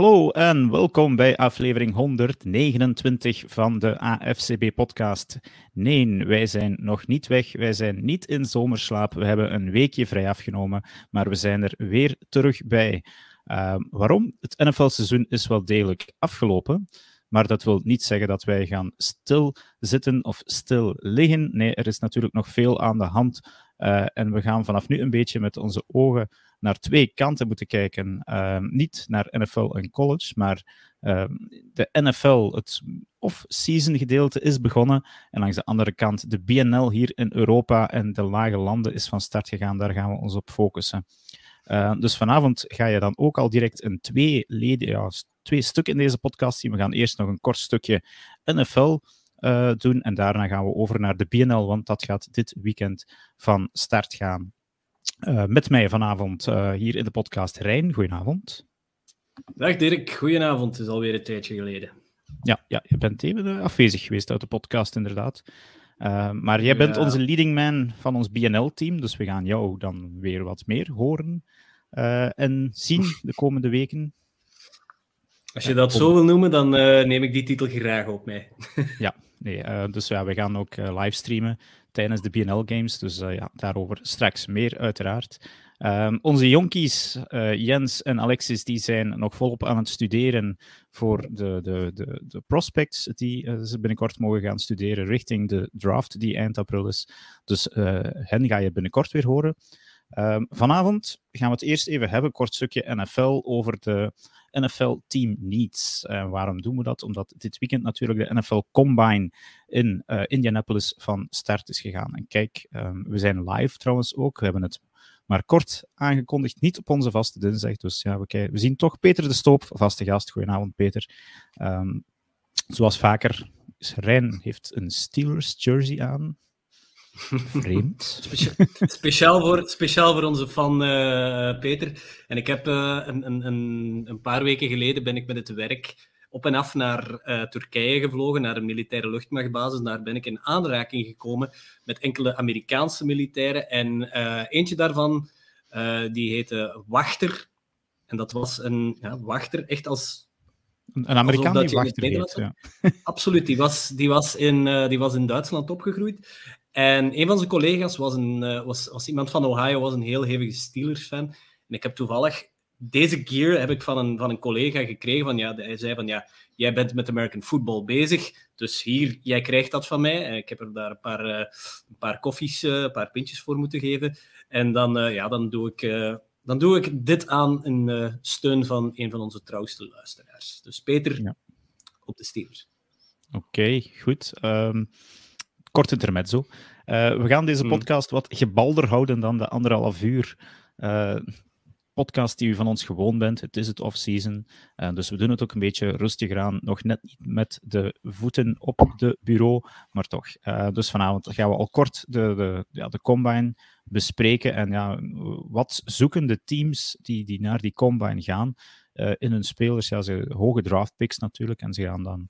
Hallo en welkom bij aflevering 129 van de AFCB-podcast. Nee, wij zijn nog niet weg, wij zijn niet in zomerslaap. We hebben een weekje vrij afgenomen, maar we zijn er weer terug bij. Uh, waarom? Het NFL-seizoen is wel degelijk afgelopen, maar dat wil niet zeggen dat wij gaan stil zitten of stil liggen. Nee, er is natuurlijk nog veel aan de hand uh, en we gaan vanaf nu een beetje met onze ogen naar twee kanten moeten kijken. Uh, niet naar NFL en college, maar uh, de NFL, het off-season gedeelte is begonnen. En langs de andere kant, de BNL hier in Europa en de lage landen is van start gegaan. Daar gaan we ons op focussen. Uh, dus vanavond ga je dan ook al direct een twee, leden, ja, twee stukken in deze podcast zien. We gaan eerst nog een kort stukje NFL uh, doen en daarna gaan we over naar de BNL, want dat gaat dit weekend van start gaan. Uh, met mij vanavond uh, hier in de podcast Rijn. Goedenavond. Dag Dirk, goedenavond. Het is alweer een tijdje geleden. Ja, ja je bent even afwezig geweest uit de podcast, inderdaad. Uh, maar jij bent ja. onze leading man van ons BNL-team, dus we gaan jou dan weer wat meer horen en zien de komende weken. Als je dat zo wil noemen, dan neem ik die titel graag op mij. ja, nee, dus ja, we gaan ook livestreamen tijdens de BNL Games. Dus ja, daarover straks meer, uiteraard. Um, onze jonkies, uh, Jens en Alexis, die zijn nog volop aan het studeren voor de, de, de, de prospects die uh, ze binnenkort mogen gaan studeren richting de draft die eind april is. Dus hen ga je binnenkort weer horen. Um, vanavond gaan we het eerst even hebben, kort stukje NFL, over de NFL Team Needs. Uh, waarom doen we dat? Omdat dit weekend natuurlijk de NFL Combine in uh, Indianapolis van start is gegaan. En kijk, um, we zijn live trouwens ook. We hebben het maar kort aangekondigd, niet op onze vaste dinsdag. Dus ja, we, we zien toch Peter de Stoop, vaste gast. Goedenavond, Peter. Um, zoals vaker, Rijn heeft een Steelers jersey aan. Vreemd. Speciaal, speciaal, voor, speciaal voor onze fan uh, Peter. En ik heb uh, een, een, een paar weken geleden ben ik met het werk op en af naar uh, Turkije gevlogen, naar een militaire luchtmachtbasis. Daar ben ik in aanraking gekomen met enkele Amerikaanse militairen. En eentje daarvan, die heette Wachter. En dat was een ja, wachter, echt als een Amerikaan die wachter heet, ja. Absoluut, die was, die, was in, uh, die was in Duitsland opgegroeid. En een van zijn collega's was, een, uh, was, was iemand van Ohio, was een heel hevige Steelers-fan. En ik heb toevallig deze gear heb ik van een, van een collega gekregen. Van, ja, hij zei van, ja, jij bent met American football bezig, dus hier, jij krijgt dat van mij. En ik heb er daar een paar, uh, een paar koffies, uh, een paar pintjes voor moeten geven. En dan, ja, dan, doe ik, dan doe ik dit aan in steun van een van onze trouwste luisteraars. Dus Peter, ja. op de Steelers. Oké, okay, goed. Um kort intermezzo. Uh, we gaan deze podcast wat gebalder houden dan de anderhalf uur uh, podcast die u van ons gewoon bent. Het is het off-season, uh, dus we doen het ook een beetje rustiger aan. Nog net niet met de voeten op de bureau, maar toch. dus vanavond gaan we al kort de, de, ja, de combine bespreken. En ja, wat zoeken de teams die, die naar die combine gaan in hun spelers? Ja, ze hoge draft picks natuurlijk, en ze gaan dan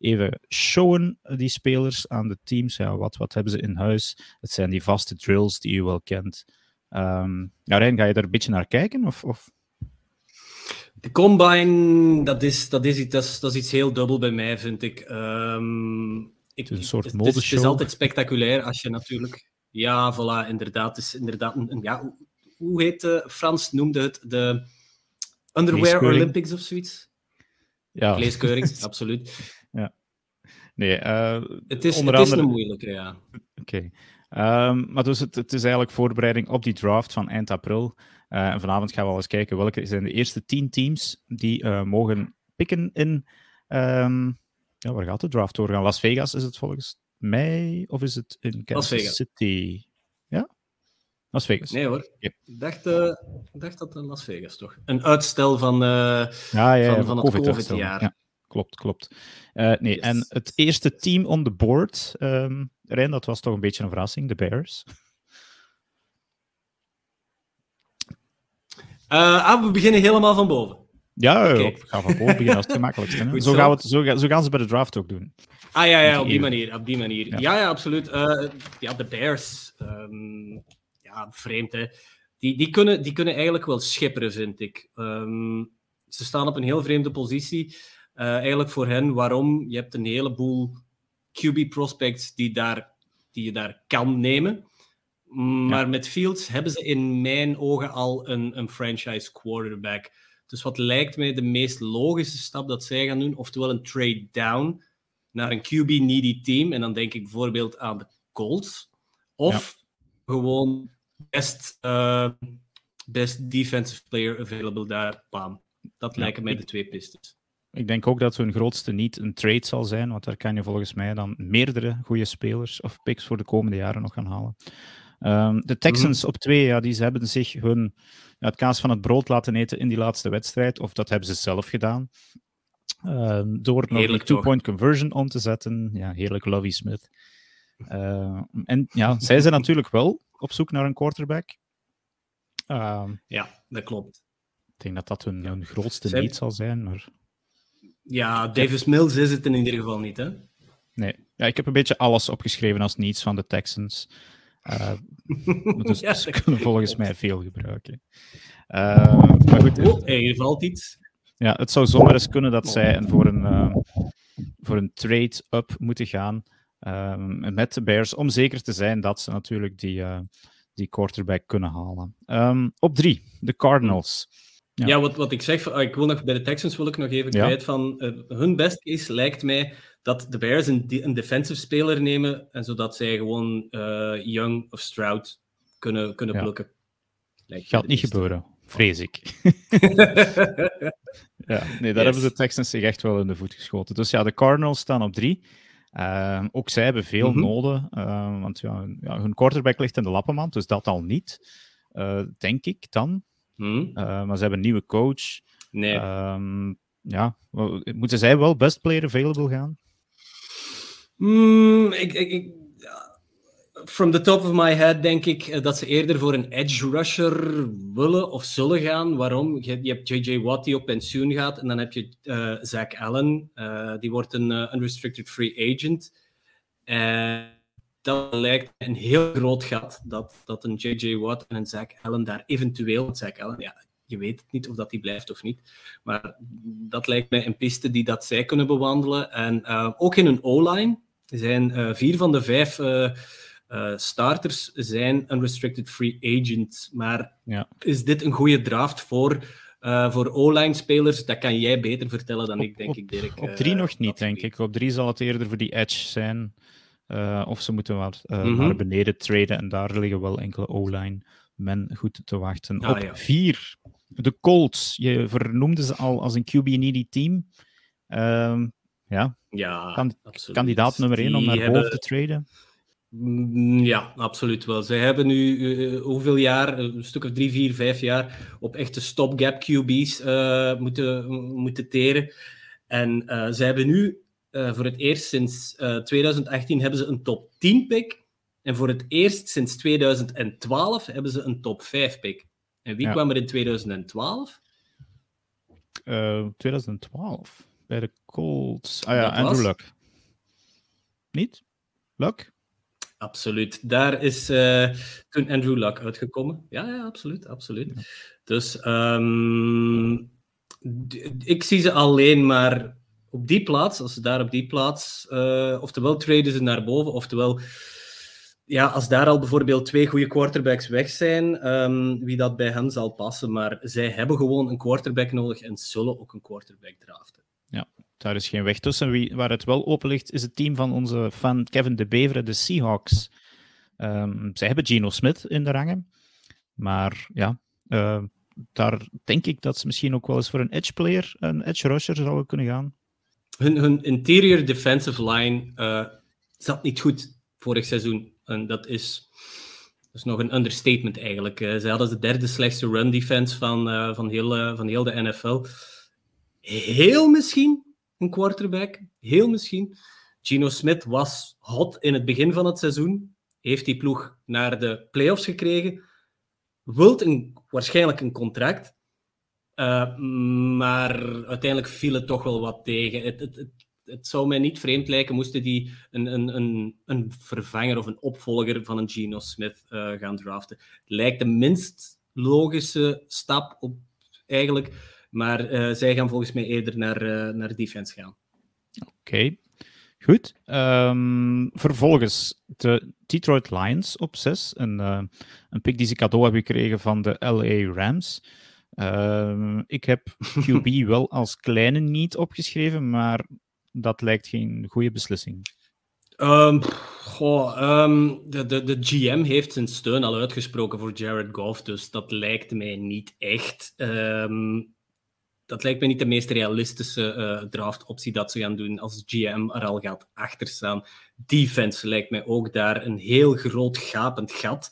even showen, eh, die spelers, aan de teams. Ja, wat, wat hebben ze in huis? Het zijn die vaste drills die u wel kent. Um, ja, Rijn, ga je daar een beetje naar kijken? Of, of? De combine, dat is, dat, is, dat, is, dat is iets heel dubbel bij mij, vind ik. Um, ik het is een soort modeshow. Het, het, is altijd spectaculair als je natuurlijk... Ja, voilà, inderdaad. Het is inderdaad een, ja, hoe heet uh, Frans noemde het? De Underwear Olympics of zoiets? Ja. Vleeskeuring, absoluut. Nee, uh, het, is, onder het andere... is een moeilijke, ja. Oké. Okay. Um, maar dus het, het, is eigenlijk voorbereiding op die draft van eind april. Uh, en vanavond gaan we al eens kijken welke zijn de eerste tien teams die uh, mogen pikken in... Um, ja, waar gaat de draft door gaan? Las Vegas is het volgens mij, of is het in Kansas City? Ja? Las Vegas. Nee hoor. Ik, dacht, dacht dat in Las Vegas toch. Een uitstel van, ja, ja, van, van het COVID-jaar. Klopt, klopt. Uh, nee, yes. en het eerste team on the board, um, Rijn, dat was toch een beetje een verrassing, de Bears. ah, we beginnen helemaal van boven. Ja, okay. we gaan van boven beginnen als het gemakkelijkste. Zo, gaan we het, zo, zo, gaan ze bij de draft ook doen. Ah ja, ja op die manier. Op die manier. Ja, ja, ja absoluut. ja, de Bears. Um, ja, vreemd hè. Die, die, kunnen, die kunnen eigenlijk wel schipperen, vind ik. Um, ze staan op een heel vreemde positie. Uh, eigenlijk voor hen, waarom? Je hebt een heleboel QB-prospects die, daar, die je daar kan nemen. Maar met Fields hebben ze in mijn ogen al een, een franchise quarterback. Dus wat lijkt mij de meest logische stap dat zij gaan doen, oftewel een trade down naar een QB-needy team. En dan denk ik bijvoorbeeld aan de Colts. Of gewoon best, uh, best defensive player available daar. Bam. Dat lijken mij de twee pistes. Ik denk ook dat hun grootste niet een trade zal zijn, want daar kan je volgens mij dan meerdere goede spelers of picks voor de komende jaren nog gaan halen. Um, de Texans mhm. op twee, ja, die hebben zich hun, ja, het kaas van het brood laten eten in die laatste wedstrijd, of dat hebben ze zelf gedaan. Uh, door nog een two-point conversion om te zetten. Ja, heerlijk Lovie Smith. Uh, en ja, zij zijn natuurlijk wel op zoek naar een quarterback. Ja, dat klopt. Ik denk dat dat hun, hun grootste need zal zijn. Maar... Ja, Davis Mills is het in ieder geval niet, hè? Nee. Ja, ik heb een beetje alles opgeschreven als niets van de Texans. Uh, dus ja, ze kunnen volgens mij veel gebruiken. Uh, maar goed. Oh, er valt iets. Ja, het zou zomaar eens kunnen dat zij voor een, uh, voor een trade-up moeten gaan met de Bears, om zeker te zijn dat ze natuurlijk die, die quarterback kunnen halen. Um, op drie, de Cardinals. Ja, ja wat, wat ik zeg, ik wil nog, bij de Texans wil ik nog even ja. kwijt van hun best case lijkt mij dat de Bears een, een defensive speler nemen en zodat zij gewoon uh, Young of Stroud kunnen, kunnen ja. plukken. Gaat niet gebeuren, vrees ik. ja, nee, daar hebben de Texans zich echt wel in de voet geschoten. Dus ja, de Cardinals staan op drie. Uh, ook zij hebben veel mm noden, uh, want ja, ja, hun quarterback ligt in de lappenmand, dus dat al niet, uh, denk ik dan. Mm maar ze hebben een nieuwe coach. Nee. Ehm, ja, moeten zij wel best player available gaan? Mm, ik, ik, from the top of my head denk ik eh, dat ze eerder voor een edge rusher willen of zullen gaan. Waarom? Je, je hebt J.J. Watt die op pensioen gaat en dan heb je uh, Zach Allen, uh, die wordt een uh, unrestricted free agent. En dat lijkt een heel groot gat dat, dat een J.J. Watt en een Zach Allen daar eventueel, Zach Allen, ja, je weet het niet of dat die blijft of niet. Maar dat lijkt mij een piste die dat zij kunnen bewandelen. En ook in een O-line zijn uh, vier van de vijf uh, uh, starters zijn unrestricted free agent. Maar ja. is dit een goede draft voor, voor O-line spelers? Dat kan jij beter vertellen dan ik, denk op, ik, Dirk. Op drie nog niet, denk ik. Op drie zal het eerder voor die edge zijn. Of ze moeten wat mm -hmm. naar beneden traden en daar liggen wel enkele O-line men goed te wachten. Ah, op ja. vier, de Colts. Je vernoemde ze al als een QB-needy team. Uh, ja, ja kan, kandidaat nummer één om naar hebben... boven te traden? Mm, ja, absoluut wel. Zij hebben nu uh, hoeveel jaar, een stuk of drie, vier, vijf jaar, op echte stopgap QB's moeten, moeten teren. En zij hebben nu voor het eerst sinds 2018 hebben ze een top 10 pick. En voor het eerst sinds 2012 hebben ze een top 5 pick. En wie ja. kwam er in 2012? 2012? Bij de Colts. Ah ja, dat Andrew was... Luck. Niet? Luck? Absoluut. Daar is uh, toen Andrew Luck uitgekomen. Ja, ja absoluut. absoluut. Ja. Dus um, ik zie ze alleen maar op die plaats, als ze daar op die plaats, uh, oftewel traden ze naar boven, oftewel, ja, als daar al bijvoorbeeld twee goede quarterbacks weg zijn, um, wie dat bij hen zal passen. Maar zij hebben gewoon een quarterback nodig en zullen ook een quarterback draften. Ja, daar is geen weg tussen. Wie, waar het wel open ligt, is het team van onze fan Kevin de Beveren, de Seahawks. Um, zij hebben Geno Smith in de rangen. Maar ja, uh, daar denk ik dat ze misschien ook wel eens voor een edge player, een edge rusher zouden kunnen gaan. Hun, interior defensive line uh, zat niet goed vorig seizoen. En dat is, dat is nog een understatement eigenlijk. Uh, zij hadden de derde slechtste run defense van, uh, van, heel, van heel de NFL. Heel misschien een quarterback. Heel misschien. Gino Smith was hot in het begin van het seizoen. Heeft die ploeg naar de playoffs gekregen. Wilt een, waarschijnlijk een contract. Uh, maar uiteindelijk viel het toch wel wat tegen. Het, het, het, zou mij niet vreemd lijken moesten die een, een, een, een vervanger of een opvolger van een Gino Smith uh, gaan draften. Lijkt de minst logische stap op eigenlijk Maar zij gaan volgens mij eerder naar, naar defense gaan. Oké, goed. Um, vervolgens de Detroit Lions op 6. Een, uh, een pick die ze cadeau hebben gekregen van de LA Rams. Uh, ik heb QB wel als kleine niet opgeschreven, maar dat lijkt geen goede beslissing. Um, goh, um, de, de, de GM heeft zijn steun al uitgesproken voor Jared Goff, dus dat lijkt mij niet echt. Um, dat lijkt mij niet de meest realistische uh, draftoptie dat ze gaan doen als GM er al gaat achter staan. Defense lijkt mij ook daar een heel groot gapend gat.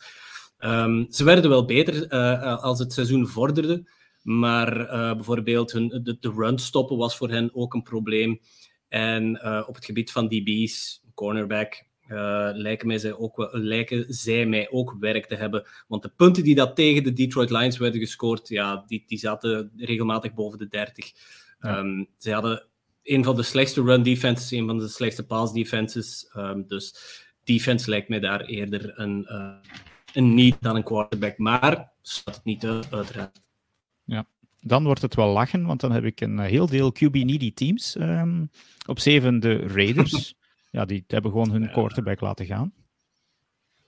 Ze werden wel beter uh, als het seizoen vorderde, maar uh, bijvoorbeeld hun, de, de, run stoppen was voor hen ook een probleem. En op het gebied van DB's, cornerback, uh, lijken, mij zij ook wel, lijken zij mij ook werk te hebben. Want de punten die dat tegen de Detroit Lions werden gescoord, ja, die, die zaten regelmatig boven de 30. Ja. Um, zij hadden een van de slechtste run defenses, een van de slechtste pass defenses. Um, dus defense lijkt mij daar eerder een, uh, een niet dan een quarterback. Maar staat het niet uit, uiteraard. Ja, dan wordt het wel lachen, want dan heb ik een heel deel QB-needy teams. Um, op zeven de Raiders ja, die hebben gewoon hun quarterback laten gaan.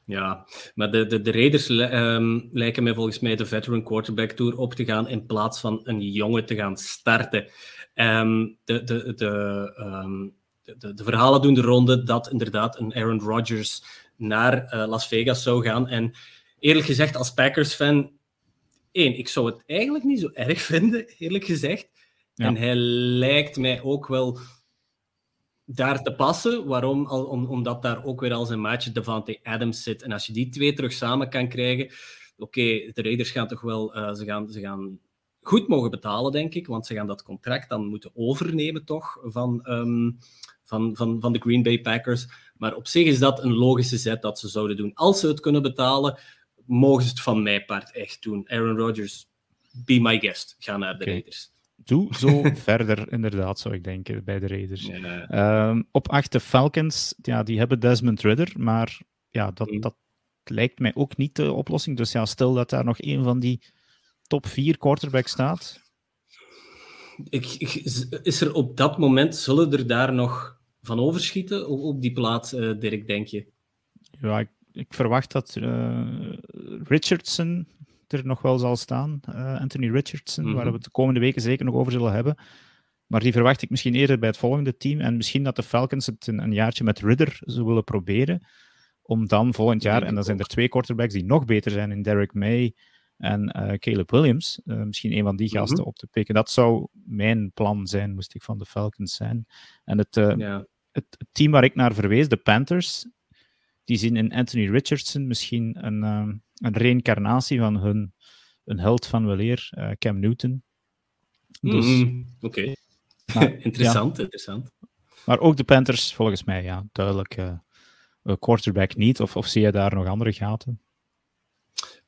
Ja, maar de, de, de Raiders um, lijken mij volgens mij de veteran quarterback tour op te gaan in plaats van een jongen te gaan starten. Um, de, de, de, um, de, de, verhalen doen de ronde dat inderdaad een Aaron Rodgers naar uh, Las Vegas zou gaan. En eerlijk gezegd, als Packers-fan, één, ik zou het eigenlijk niet zo erg vinden, eerlijk gezegd. Ja. En hij lijkt mij ook wel daar te passen. Waarom? Al, om, omdat daar ook weer al zijn maatje Devante Adams zit. En als je die twee terug samen kan krijgen... Oké, okay, de Raiders gaan toch wel... Uh, ze, gaan, ze gaan goed mogen betalen, denk ik. Want ze gaan dat contract dan moeten overnemen, toch? Van, um, van, van, van de Green Bay Packers. Maar op zich is dat een logische zet dat ze zouden doen. Als ze het kunnen betalen, mogen ze het van mij part echt doen. Aaron Rodgers, be my guest. Ga naar de okay. Raiders doe zo verder, inderdaad, zou ik denken, bij de Raiders. Ja. Um, op acht de Falcons, ja, die hebben Desmond Ridder, maar ja, dat, mm. dat lijkt mij ook niet de oplossing. Dus ja, stel dat daar nog een van die top vier quarterbacks staat. Ik, ik, is er op dat moment, zullen er daar nog van overschieten op, op die plaats, uh, Dirk, denk je? Ja, ik, ik verwacht dat uh, Richardson er nog wel zal staan, uh, Anthony Richardson, mm -hmm. waar we het de komende weken zeker nog over zullen hebben. Maar die verwacht ik misschien eerder bij het volgende team. En misschien dat de Falcons het een, een jaartje met Ridder zullen proberen. Om dan volgend jaar, en dan zijn er twee quarterbacks die nog beter zijn in Derek May en uh, Caleb Williams. Uh, misschien een van die gasten mm -hmm. op te pikken. Dat zou mijn plan zijn, moest ik van de Falcons zijn. En uh, het, het, team waar ik naar verwees, de Panthers, die zien in Anthony Richardson misschien een, een reïncarnatie van hun een held van weleer, uh, Cam Newton. Dus, mm, Oké. Okay. interessant, ja. interessant. Maar ook de Panthers, volgens mij, ja, duidelijk uh, quarterback niet. Of, of zie je daar nog andere gaten?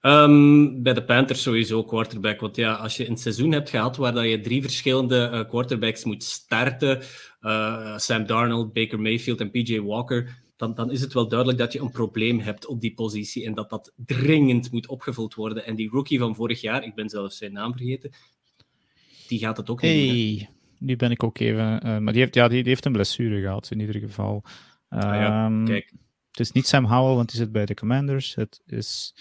Um, bij de Panthers sowieso quarterback. Want ja, als je een seizoen hebt gehad waar dat je drie verschillende uh, quarterbacks moet starten, uh, Sam Darnold, Baker Mayfield en PJ Walker, dan, dan is het wel duidelijk dat je een probleem hebt op die positie en dat dat dringend moet opgevuld worden. En die rookie van vorig jaar, ik ben zelfs zijn naam vergeten, die gaat het ook niet hey, doen. Nu ben ik ook even... Uh, maar die heeft, ja, die, die, heeft een blessure gehad, in ieder geval. Um, ah ja, ehm, kijk. Het is niet Sam Howell, want die zit bij de Commanders. Het is,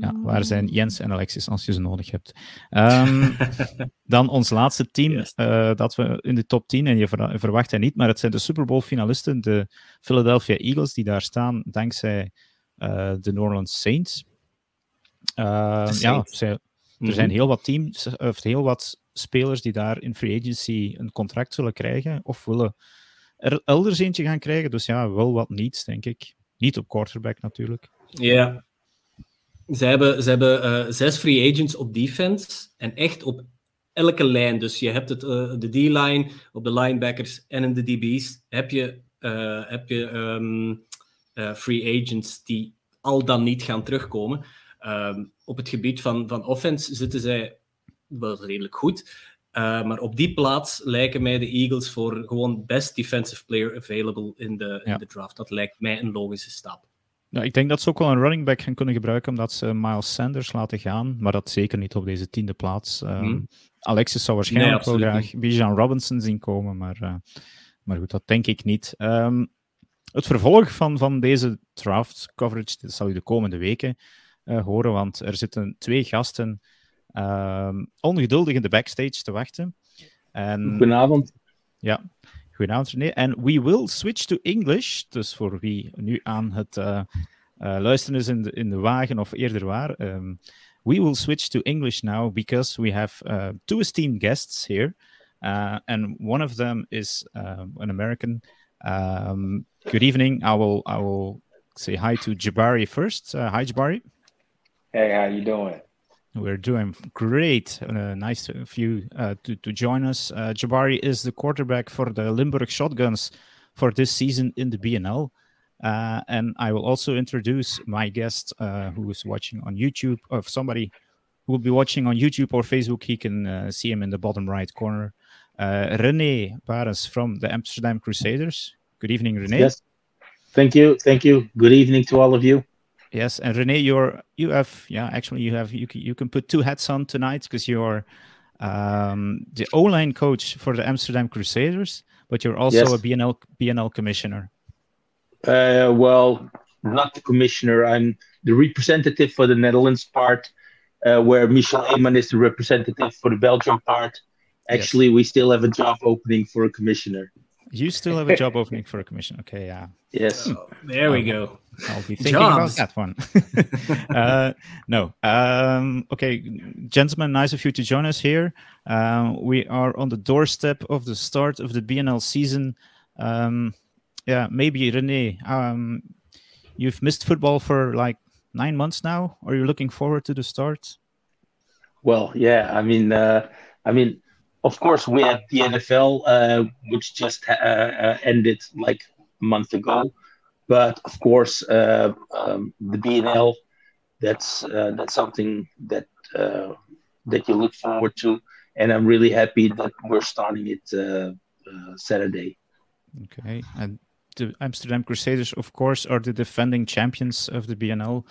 ja, waar zijn Jens en Alexis als je ze nodig hebt? Um, dan ons laatste team, yes. uh, dat we in de top 10, en je ver, verwacht het niet, maar het zijn de Super Bowl finalisten, de Philadelphia Eagles, die daar staan dankzij uh, de New Orleans Saints. Uh, ja, zij, er mm -hmm. zijn heel wat teams, of heel wat spelers die daar in free agency een contract zullen krijgen, of willen er elders eentje gaan krijgen. Dus ja, wel wat niets, denk ik. Niet op quarterback natuurlijk. Ja. Ze hebben, ze hebben uh, zes free agents op defense en echt op elke lijn. Dus je hebt het, uh, de D-line, op de linebackers en in de DB's heb je, uh, heb je um, free agents die al dan niet gaan terugkomen. Um, op het gebied van, van offense zitten zij wel redelijk goed. Uh, maar op die plaats lijken mij de Eagles voor gewoon best defensive player available in de, ja. in de draft. Dat lijkt mij een logische stap. Ja, ik denk dat ze ook wel een running back gaan kunnen gebruiken omdat ze Miles Sanders laten gaan, maar dat zeker niet op deze tiende plaats. Um, hmm. Alexis zou waarschijnlijk wel graag Bijan Robinson zien komen, maar, uh, maar goed, dat denk ik niet. Um, het vervolg van, van deze draft coverage dat zal u de komende weken uh, horen, want er zitten twee gasten um, ongeduldig in de backstage te wachten. En, Goedenavond. Ja, goedenavond René. En we will switch to English, dus voor wie nu aan het uh, uh, luisteren is in de, in de wagen of eerder waar. Um, we will switch to English now because we have uh, two esteemed guests here. Uh, and one of them is uh, an American. Um, good evening. I will I will say hi to Jabari first. Uh, hi, Jabari. Hey, how you doing? We're doing great. Uh, nice of you uh, to, to join us. Uh, Jabari is the quarterback for the Limburg Shotguns for this season in the BNL. Uh, and I will also introduce my guest uh, who is watching on YouTube, or somebody who will be watching on YouTube or Facebook. He can uh, see him in the bottom right corner. Rene Pares from the Amsterdam Crusaders. Good evening, Rene. Yes. Thank you. Thank you. Good evening to all of you. Yes, and Rene, you're you have yeah actually you have you can, you can put two hats on tonight because you're um, the O line coach for the Amsterdam Crusaders, but you're also yes. a BNL BNL commissioner. Uh, well, not the commissioner. I'm the representative for the Netherlands part, uh, where Michel Eman is the representative for the Belgium part. Actually, yes. we still have a job opening for a commissioner. You still have a job opening for a commission. Okay, yeah. Yes. Oh, there we go. I'll be thinking Jobs. about that one. uh, no. Um, okay, gentlemen, nice of you to join us here. Um, we are on the doorstep of the start of the BNL season. Um, yeah, maybe Rene, um, you've missed football for like nine months now. Are you looking forward to the start? Well, yeah. I mean, uh, I mean, of course, we had the NFL, uh, which just uh, uh, ended like a month ago. But of course, uh, um, the BNL, that's uh, that's something that uh, that you look forward to, and I'm really happy that we're starting it Saturday. Okay, and the Amsterdam Crusaders, of course, are the defending champions of the BNL.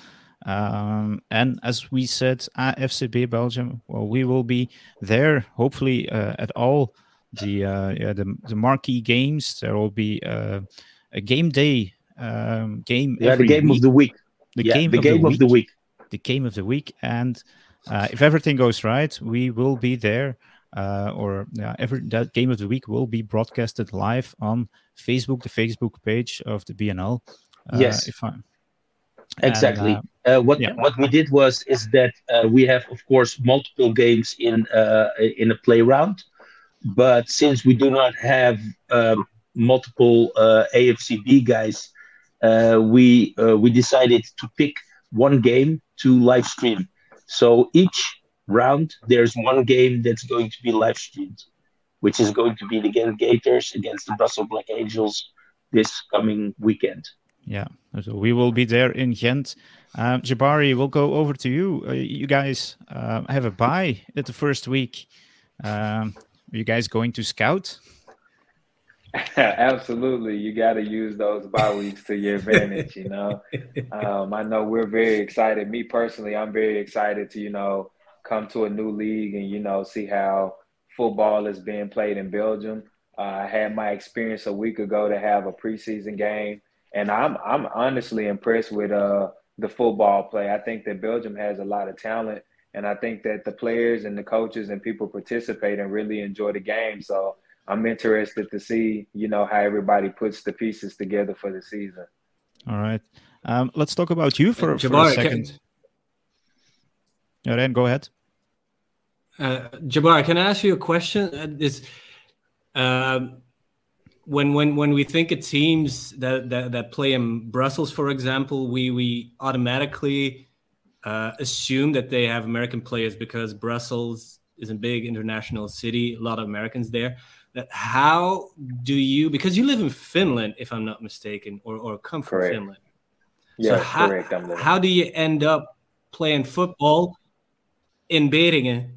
Um, and as we said, AFCB Belgium, well, we will be there hopefully uh, at all the, uh, yeah, the the marquee games. There will be uh, a game day um, game. Yeah, the game week. of the week. The yeah, game, the of, game the of the week. The game of the week, and uh, if everything goes right, we will be there. Uh, or yeah, every that game of the week will be broadcasted live on Facebook, the Facebook page of the BNL. Uh, yes. If I, exactly. And, uh, what yeah. what we did was is that uh, we have of course multiple games in uh, in a play round, but since we do not have um, multiple uh, AFCB guys, uh, we uh, we decided to pick one game to live stream. So each round there's one game that's going to be live streamed, which is going to be the Gators against the Brussels Black Angels this coming weekend. Yeah, so we will be there in Ghent. Um, Jabari, we'll go over to you. Uh, you guys uh, have a bye at the first week. Um, are you guys going to scout? Absolutely, you got to use those bye weeks to your advantage. You know, um, I know we're very excited. Me personally, I'm very excited to you know come to a new league and you know see how football is being played in Belgium. Uh, I had my experience a week ago to have a preseason game, and I'm I'm honestly impressed with uh the football play. I think that Belgium has a lot of talent, and I think that the players and the coaches and people participate and really enjoy the game. So I'm interested to see, you know, how everybody puts the pieces together for the season. All right, um, let's talk about you for, for a second. Can... Yeah, then go ahead. Uh, Jabbar, can I ask you a question? Uh, is um, when when when we think of teams that, that that play in Brussels, for example, we we automatically uh, assume that they have American players because Brussels is a big international city, a lot of Americans there. That how do you because you live in Finland, if I'm not mistaken, or or come from correct. Finland? Yeah, so how, correct. how do you end up playing football in Beringen?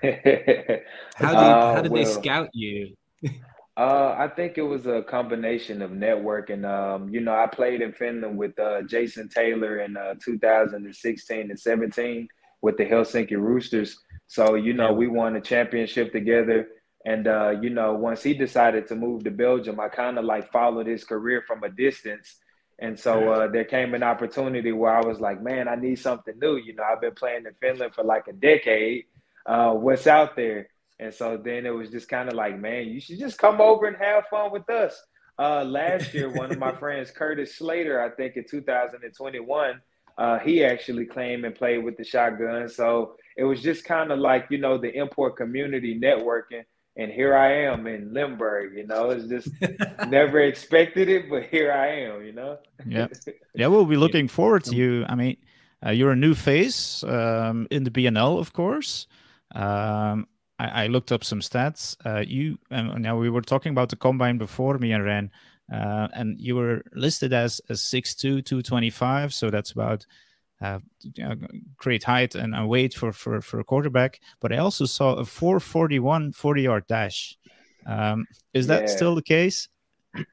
how did uh, how did well, they scout you? Uh, I think it was a combination of networking. Um, you know, I played in Finland with uh, Jason Taylor in uh, 2016 and 17 with the Helsinki Roosters. So, you know, we won a championship together. And, uh, you know, once he decided to move to Belgium, I kind of like followed his career from a distance. And so uh, there came an opportunity where I was like, man, I need something new. You know, I've been playing in Finland for like a decade. Uh, what's out there? And so then it was just kind of like, man, you should just come over and have fun with us. Uh, last year, one of my friends, Curtis Slater, I think in 2021, uh, he actually came and played with the shotgun. So it was just kind of like, you know, the import community networking. And here I am in Limburg, you know, it's just never expected it, but here I am, you know? yeah. Yeah, we'll be looking forward to you. I mean, uh, you're a new face um, in the BNL, of course. Um, I, I, looked up some stats. Uh, you um, now we were talking about the combine before me and Ren, uh, and you were listed as a 6'2", 225, so that's about uh, great height and a weight for, for, for a quarterback. But I also saw a 441 40 yard dash. Um, is that yeah. still the case?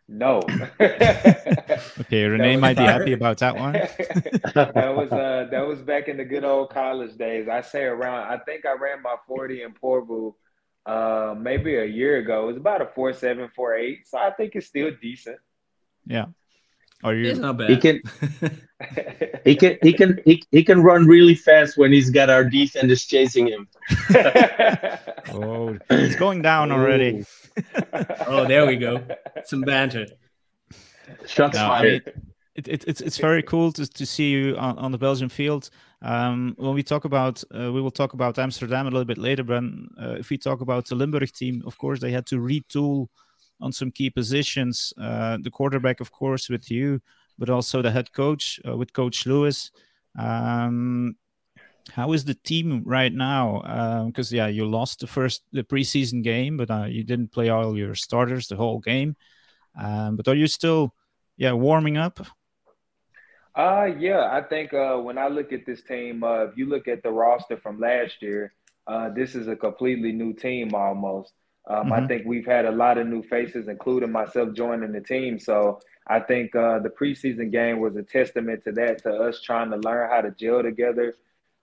No. okay, Rene might be happy about that one. that was uh that was back in the good old college days. I say around I think I ran my 40 in Porvoo uh maybe a year ago. It was about a four seven, four eight. So I think it's still decent. Yeah. Are you it's not bad. He can he can he can he, he can run really fast when he's got our defenders chasing him. oh, he's going down already. Oh, there we go. Some banter. Shots no, fired. I mean, it, it, it's it's very cool to, to see you on, on the Belgian field. Um, when we talk about, uh, we will talk about Amsterdam a little bit later. But uh, if we talk about the Limburg team, of course, they had to retool on some key positions. Uh, the quarterback, of course, with you, but also the head coach uh, with Coach Lewis. Um, how is the team right now? Because um, yeah, you lost the first the preseason game, but uh, you didn't play all your starters the whole game. Um, but are you still, yeah, warming up? Uh, yeah, I think uh, when I look at this team, uh, if you look at the roster from last year, uh, this is a completely new team almost. Um, mm-hmm. I think we've had a lot of new faces, including myself joining the team. So I think uh, the preseason game was a testament to that, to us trying to learn how to gel together,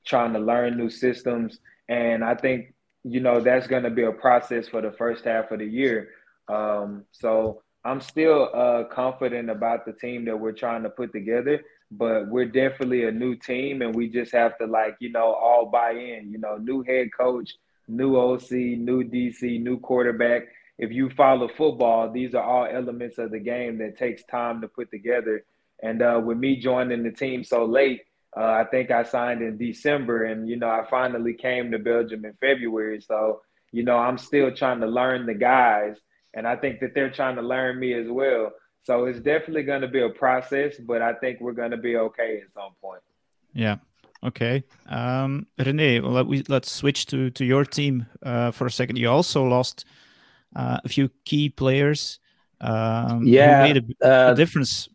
trying to learn new systems. And I think, you know, that's going to be a process for the first half of the year. Um, so I'm still uh, confident about the team that we're trying to put together, but we're definitely a new team and we just have to, like, you know, all buy in, you know, new head coach, new OC, new DC, new quarterback. If you follow football, these are all elements of the game that takes time to put together. And uh, with me joining the team so late, uh, I think I signed in December, and you know I finally came to Belgium in February. So you know I'm still trying to learn the guys, and I think that they're trying to learn me as well. So it's definitely going to be a process, but I think we're going to be okay at some point. Yeah. Okay. Um, Rene, well, let we, let's switch to, to your team uh, for a second. You also lost uh, a few key players. Um, yeah. made a, uh, a difference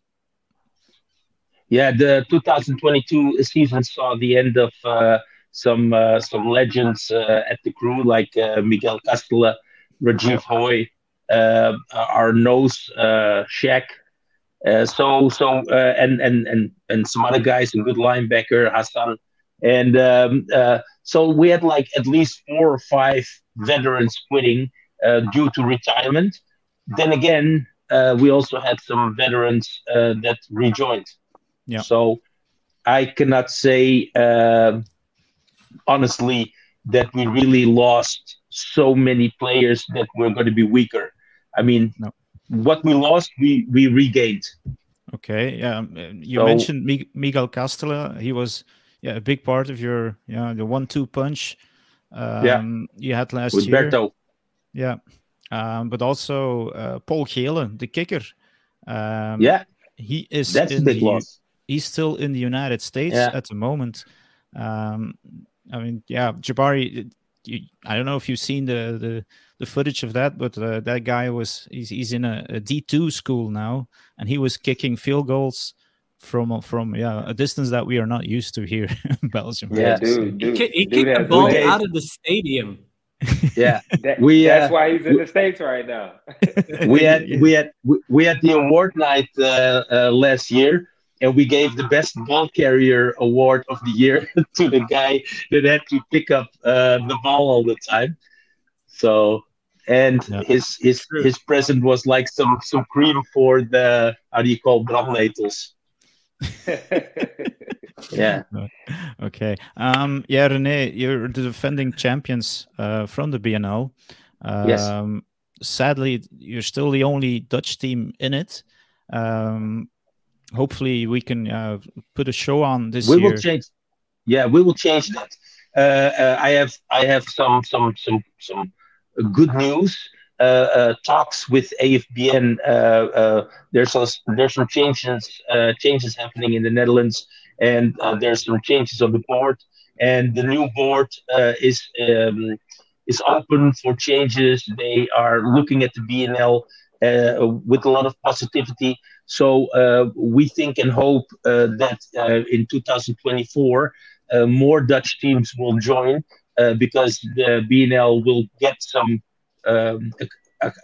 yeah, the 2022 season saw the end of uh, some uh, some legends uh, at the crew like uh, Miguel Castella, Rajiv Hoy, uh, our nose uh, Shaq. so so and and and and some other guys, a good linebacker Hassan, and um, so we had like at least four or five veterans quitting due to retirement. Then again, we also had some veterans that rejoined. Yeah. So I cannot say uh, honestly that we really lost so many players that we're going to be weaker. I mean, no. what we lost, we we regained. Okay. Yeah. Um, you so, mentioned Miguel Castella. He was yeah a big part of your yeah the one-two punch. Um, yeah. You had last With year. Berto. Yeah. Um, but also uh, Paul Gele, the kicker. Um, yeah. He is that's a big the, loss he's still in the United States yeah. at the moment. Um, I mean, yeah, Jabari. You, I don't know if you've seen the the, the footage of that, but uh, that guy was he's, he's in a a D two school now, and he was kicking field goals from from yeah a distance that we are not used to here in Belgium. Yeah, dude, dude, he, he kicked the ball out of the stadium. Yeah, that, we uh, that's why he's in the states right now. we had we had we, we had the award night uh, uh, last year, and we gave the best ball carrier award of the year to the guy that had to pick up uh, the ball all the time. So, and yeah. his his his present was like some some cream for the how do you call brandnetels. yeah. Okay. Um. Yeah, Rene, you're the defending champions uh, from the BNL. Um, yes. Sadly, you're still the only Dutch team in it. Um, hopefully we can uh, put a show on this we year. will change yeah we will change that. Uh, uh, i have i have some some some some good news. Uh, uh, talks with afbn uh, there's some there's some changes changes happening in the netherlands and there's some changes on the board. And the new board is um, is open for changes. They are looking at the bnl with a lot of positivity so uh, we think and hope uh, that uh, in 2024 more Dutch teams will join because the BNL will get some um,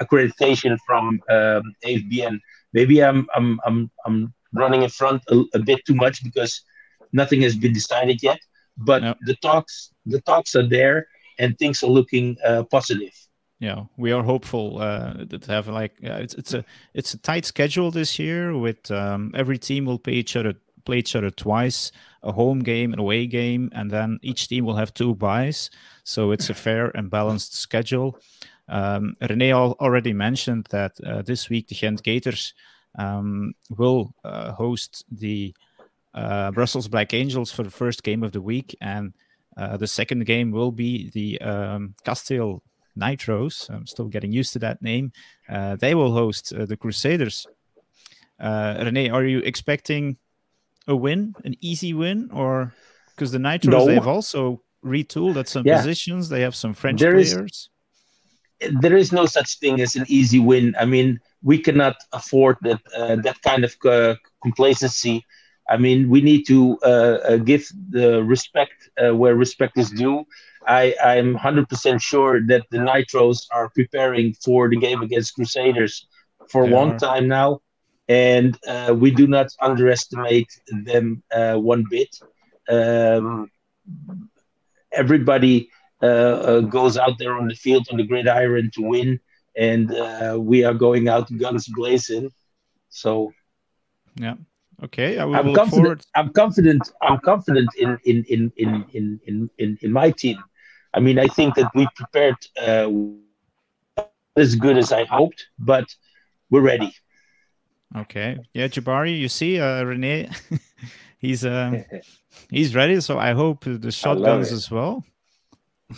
accreditation from um, AFBN. Maybe I'm I'm I'm I'm running in front a, a, bit too much because nothing has been decided yet. But yep. the talks the talks are there and things are looking uh, yeah, we are hopeful uh, to have like uh, it's it's a it's a tight schedule this year. With um, every team will play each other play each other twice, a home game, an away game, and then each team will have two buys. So it's a fair and balanced schedule. Um, Rene already mentioned that uh, this week the Ghent Gators um, will uh, host the uh, Brussels Black Angels for the first game of the week, and uh, the second game will be the um, Kasteel Nitros. I'm still getting used to that name. Uh, they will host uh, the Crusaders. Uh, Rene, are you expecting a win, an easy win, or because the Nitros no. they have also retooled at some yeah. positions. They have some French there players. Is, there is no such thing as an easy win. I mean, we cannot afford that uh, that kind of uh, complacency. I mean, we need to uh, uh give the respect uh, where respect is due. I, I'm 100% sure that the Nitros are preparing for the game against Crusaders for a long time now. And uh, we do not underestimate them uh, one bit. Um, everybody uh, uh goes out there on the field on the gridiron to win, and uh, we are going out guns blazing. So, yeah. Okay, I am confident. Forward. I'm confident. I'm confident in in in in in in in my team. I mean, I think that we prepared uh, as good as I hoped, but we're ready. Okay. Yeah, Jabari, you see, uh, Rene, he's uh, he's ready. So I hope the shotguns as well.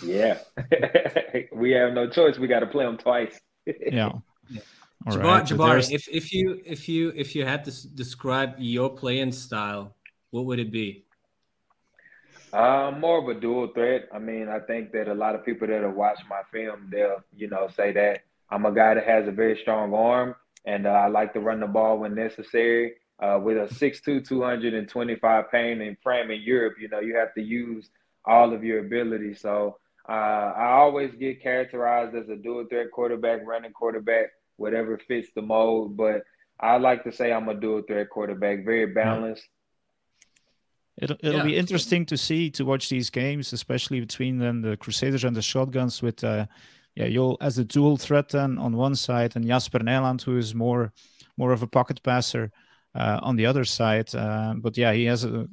Yeah, we have no choice. We got to play them twice. yeah. All Jabari, right. Jabari if, if you if you if you had to describe your playing style, what would it be? Uh, more of a dual threat. I mean, I think that a lot of people that have watched my film, they'll, you know, say that I'm a guy that has a very strong arm and uh, I like to run the ball when necessary. Uh, with a 6'2", 225 pound and frame in Europe, you know, you have to use all of your ability. So uh, I always get characterized as a dual threat quarterback, running quarterback, whatever fits the mold. But I like to say I'm a dual threat quarterback, very balanced. It'll, it'll yeah. be interesting to see to watch these games, especially between then the Crusaders and the Shotguns with uh, yeah, you'll as a dual threat then on one side and Jasper Nijland, who is more more of a pocket passer uh, on the other side. Uh, but yeah, he has a,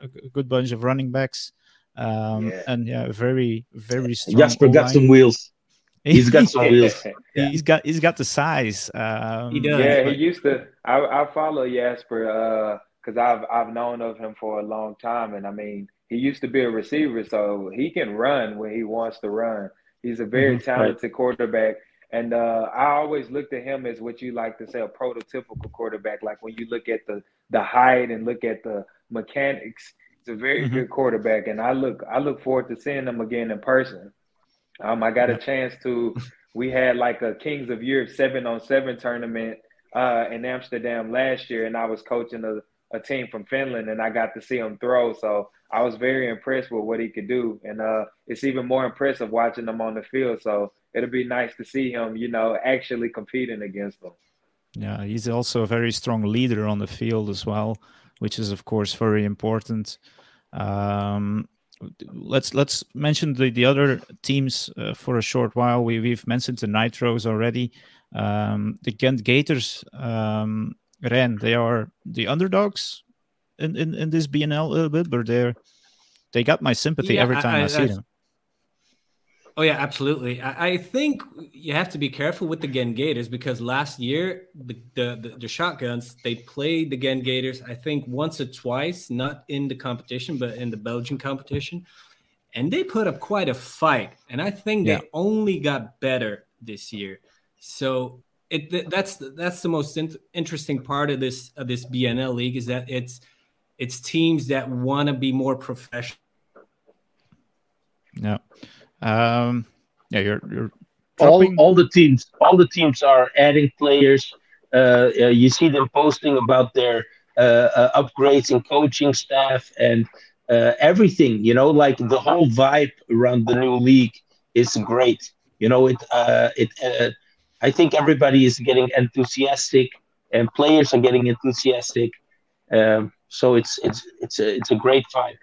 a, good bunch of running backs. Um, yeah. and yeah, very very strong. Jasper got some wheels. He's got some wheels. yeah. He's got he's got the size. Um, he does. Yeah, he used to. I, I follow Jasper. Uh, because I've I've known of him for a long time, and I mean he used to be a receiver, so he can run when he wants to run. He's a very mm-hmm. talented right. quarterback, and uh, I always looked at him as what you like to say a prototypical quarterback. Like when you look at the the height and look at the mechanics, he's a very mm-hmm. good quarterback, and I look I look forward to seeing him again in person. Um, I got a chance to. We had like a Kings of Europe seven on seven tournament uh, in Amsterdam last year, and I was coaching the a team from Finland, and I got to see him throw. So I was very impressed with what he could do, and uh, it's even more impressive watching him on the field. So it'll be nice to see him, you know, actually competing against them. Yeah, he's also a very strong leader on the field as well, which is of course very important. Um, let's let's mention the, the other teams uh, for a short while. We we've mentioned the Nitros already. Um, the Ghent Gators, um, Ren, they are the underdogs in, in, in this BNL a little bit, but they're they got my sympathy yeah, every time I, I, I see I, them. Oh yeah, absolutely. I, I, think you have to be careful with the Ghent Gators because last year the, the, the the shotguns they played the Ghent Gators I think once or twice, not in the competition but in the Belgian competition, and they put up quite a fight. And I think yeah. they only got better this year. So it that's that's the most in, interesting part of this of this BNL league is that it's it's teams that want to be more professional. Yeah. Um, yeah, you're you're dropping... all all the teams all the teams are adding players. Uh, uh, you see them posting about their uh, uh upgrades in coaching staff and uh, everything. You know, like the whole vibe around the new league is great. You know, it uh, it. I think everybody is getting enthusiastic, and players are getting enthusiastic. Um, so it's it's it's a it's a great vibe.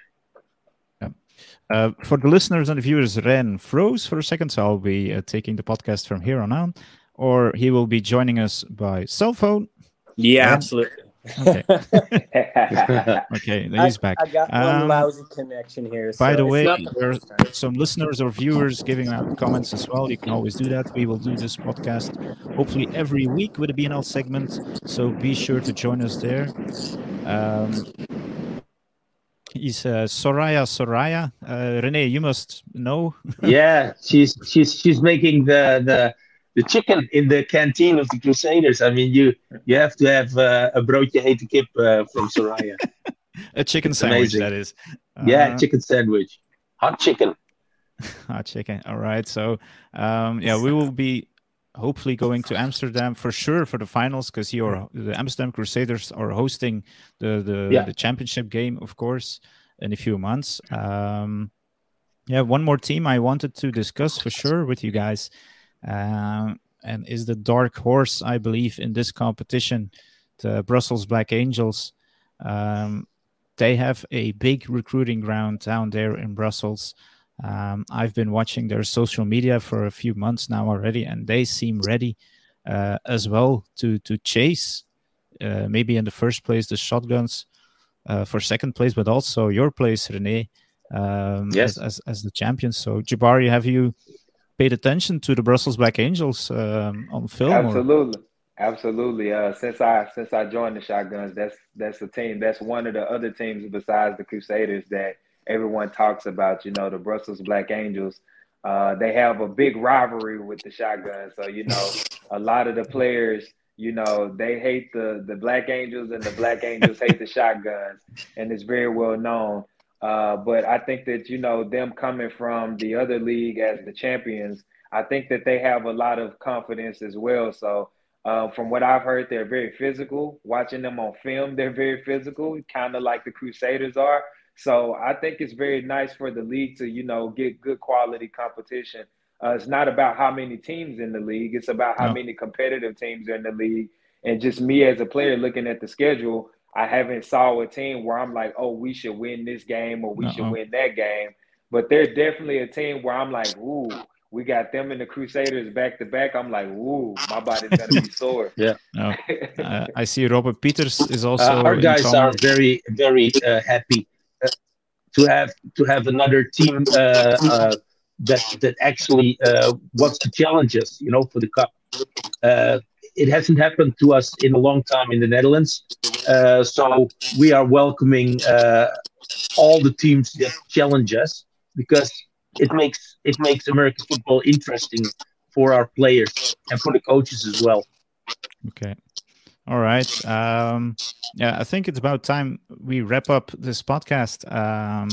Uh, for the listeners and the viewers, Ren froze for a second, so I'll be uh, taking the podcast from here on out, or he will be joining us by cell phone. Yeah, Ren? absolutely. Okay. okay, he's back. I, got one um, lousy connection here. By so the way, there are some listeners or viewers giving out comments as well. You can always do that. We will do this podcast hopefully every week with a BNL segment, so be sure to join us there. Um, is uh, Soraya Soraya. Uh, Rene, you must know. yeah, she's she's she's making the the the chicken in the canteen of the Crusaders. I mean, you you have to have uh, a broodje hete kip uh, from Soraya. a chicken it's sandwich, amazing. that is. yeah, uh, chicken sandwich, hot chicken. hot chicken. All right. So, um, yeah, we will be hopefully going to Amsterdam for sure for the finals because your the Amsterdam Crusaders are hosting the the, yeah. the championship game, of course, in a few months. Um, yeah, one more team I wanted to discuss for sure with you guys, um, and is the dark horse I believe in this competition, the Brussels Black Angels. Um, they have a big recruiting ground down there in Brussels. Um, I've been watching their social media for a few months now already, and they seem ready uh, as well to to chase uh, maybe in the first place the shotguns uh, for second place, but also your place, Rene, um, yes. as, as, as the champions. So Jabari, have you paid attention to the Brussels Black Angels um, on film? Absolutely. Or? Absolutely. Uh, since I since I joined the Shotguns, that's that's the team. That's one of the other teams besides the Crusaders that everyone talks about, you know, the Brussels Black Angels. Uh, they have a big rivalry with the Shotguns. So, you know, a lot of the players, you know, they hate the, the Black Angels and the Black Angels hate the shotguns. And it's very well known. Uh, but I think that, you know, them coming from the other league as the champions, I think that they have a lot of confidence as well. So, uh, from what I've heard, they're very physical. Watching them on film, they're very physical, kind of like the Crusaders are. So I think it's very nice for the league to, you know, get good quality competition. Uh, it's not about how many teams in the league; it's about how no. many competitive teams are in the league. And just me as a player looking at the schedule, I haven't saw a team where I'm like, oh, we should win this game or we uh-uh. should win that game. But they're definitely a team where I'm like, ooh, we got them and the Crusaders back to back. I'm like, ooh, my body's gonna be sore. yeah. No. Uh, I see Robert Peters is also. Uh, our guys are very, very uh, happy to have to have another team uh, uh, that that actually uh, wants to challenge us, you know, for the cup. It hasn't happened to us in a long time in the Netherlands, uh, so we are welcoming uh, all the teams that challenge us because it makes it makes American football interesting for our players and for the coaches as well. Okay. All right. Um, yeah, I think it's about time we wrap up this podcast. Um,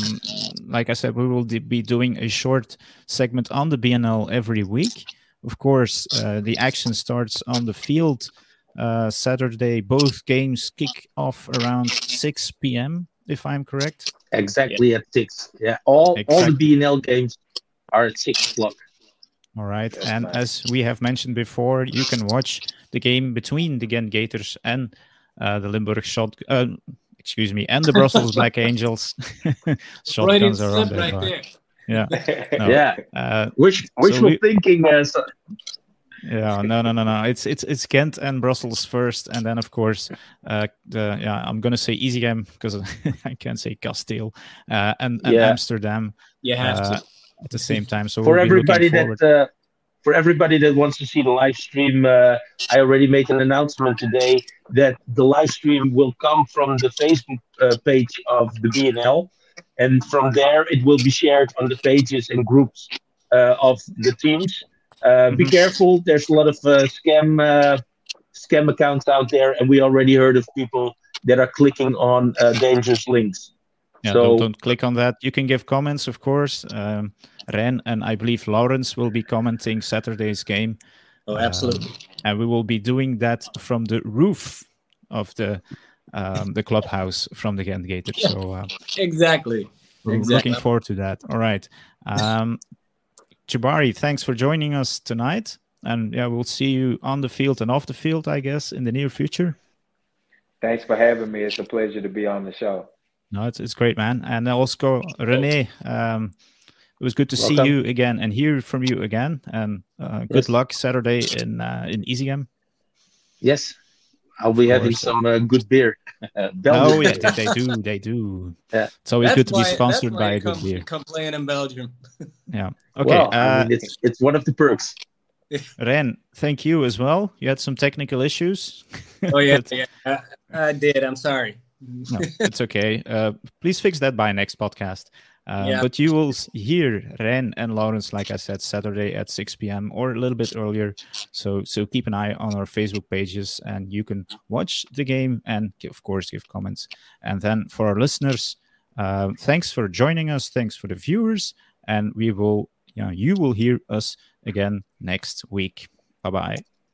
like I said, we will be doing a short segment on the BNL every week. Of course, uh, the action starts on the field uh, Saturday. Both games kick off around 6 p.m., if I'm correct. Exactly yeah. at 6. Yeah, all, exactly. all the BNL games are at 6 o'clock. All right. and as we have mentioned before, you can watch the game between the Ghent Gators and uh, the Limburg Shot, uh, excuse me, and the Brussels Black Angels. Shotguns are on right there. Yeah, no. yeah. Uh, Wish, wishful so we, thinking. Uh, so... Yeah, no, no, no, no. It's it's it's Ghent and Brussels first, and then of course, uh, the yeah, I'm gonna say easy game because I can't say Castile uh, and, and yeah. Amsterdam. You have uh, to at the same time. So for we'll everybody that uh, for everybody that wants to see the live stream, uh, I already made an announcement today that the live stream will come from the Facebook uh, page of the BNL, and from there it will be shared on the pages and groups uh, of the teams. Mm-hmm. Be careful. There's a lot of uh, scam scam accounts out there, and we already heard of people that are clicking on dangerous links. Yeah, so, don't, don't, click on that. You can give comments, of course. Um, Ren and I believe Lawrence will be commenting Saturday's game. Oh, absolutely. Um, and we will be doing that from the roof of the um, the clubhouse from the Ghent Gator. Yeah, so uh, exactly. We're exactly. looking forward to that. All right. Um, Jabari, thanks for joining us tonight. And yeah, we'll see you on the field and off the field, I guess, in the near future. Thanks for having me. It's a pleasure to be on the show. No, it's, it's great, man. And also, Rene, um, it was good to Welcome. see you again and hear from you again. And uh, good yes. luck Saturday in uh, in EasyGame. Yes, I'll be having some uh, good beer. oh yeah, they, they, do, they do. Yeah. It's always that's good to why, be sponsored by a good beer. Come playing in Belgium. yeah. Okay. Well, I mean, uh, it's it's one of the perks. Ren, thank you as well. You had some technical issues. oh yeah, yeah, I, I did. I'm sorry no, it's okay. Uh, please fix that by next podcast. Yeah. But you will hear Ren and Lawrence, like I said, Saturday at 6 p.m. or a little bit earlier. So so keep an eye on our Facebook pages, and you can watch the game and, of course, give comments. And then for our listeners, uh, thanks for joining us. Thanks for the viewers, and we will, you know, you will hear us again next week. Bye bye.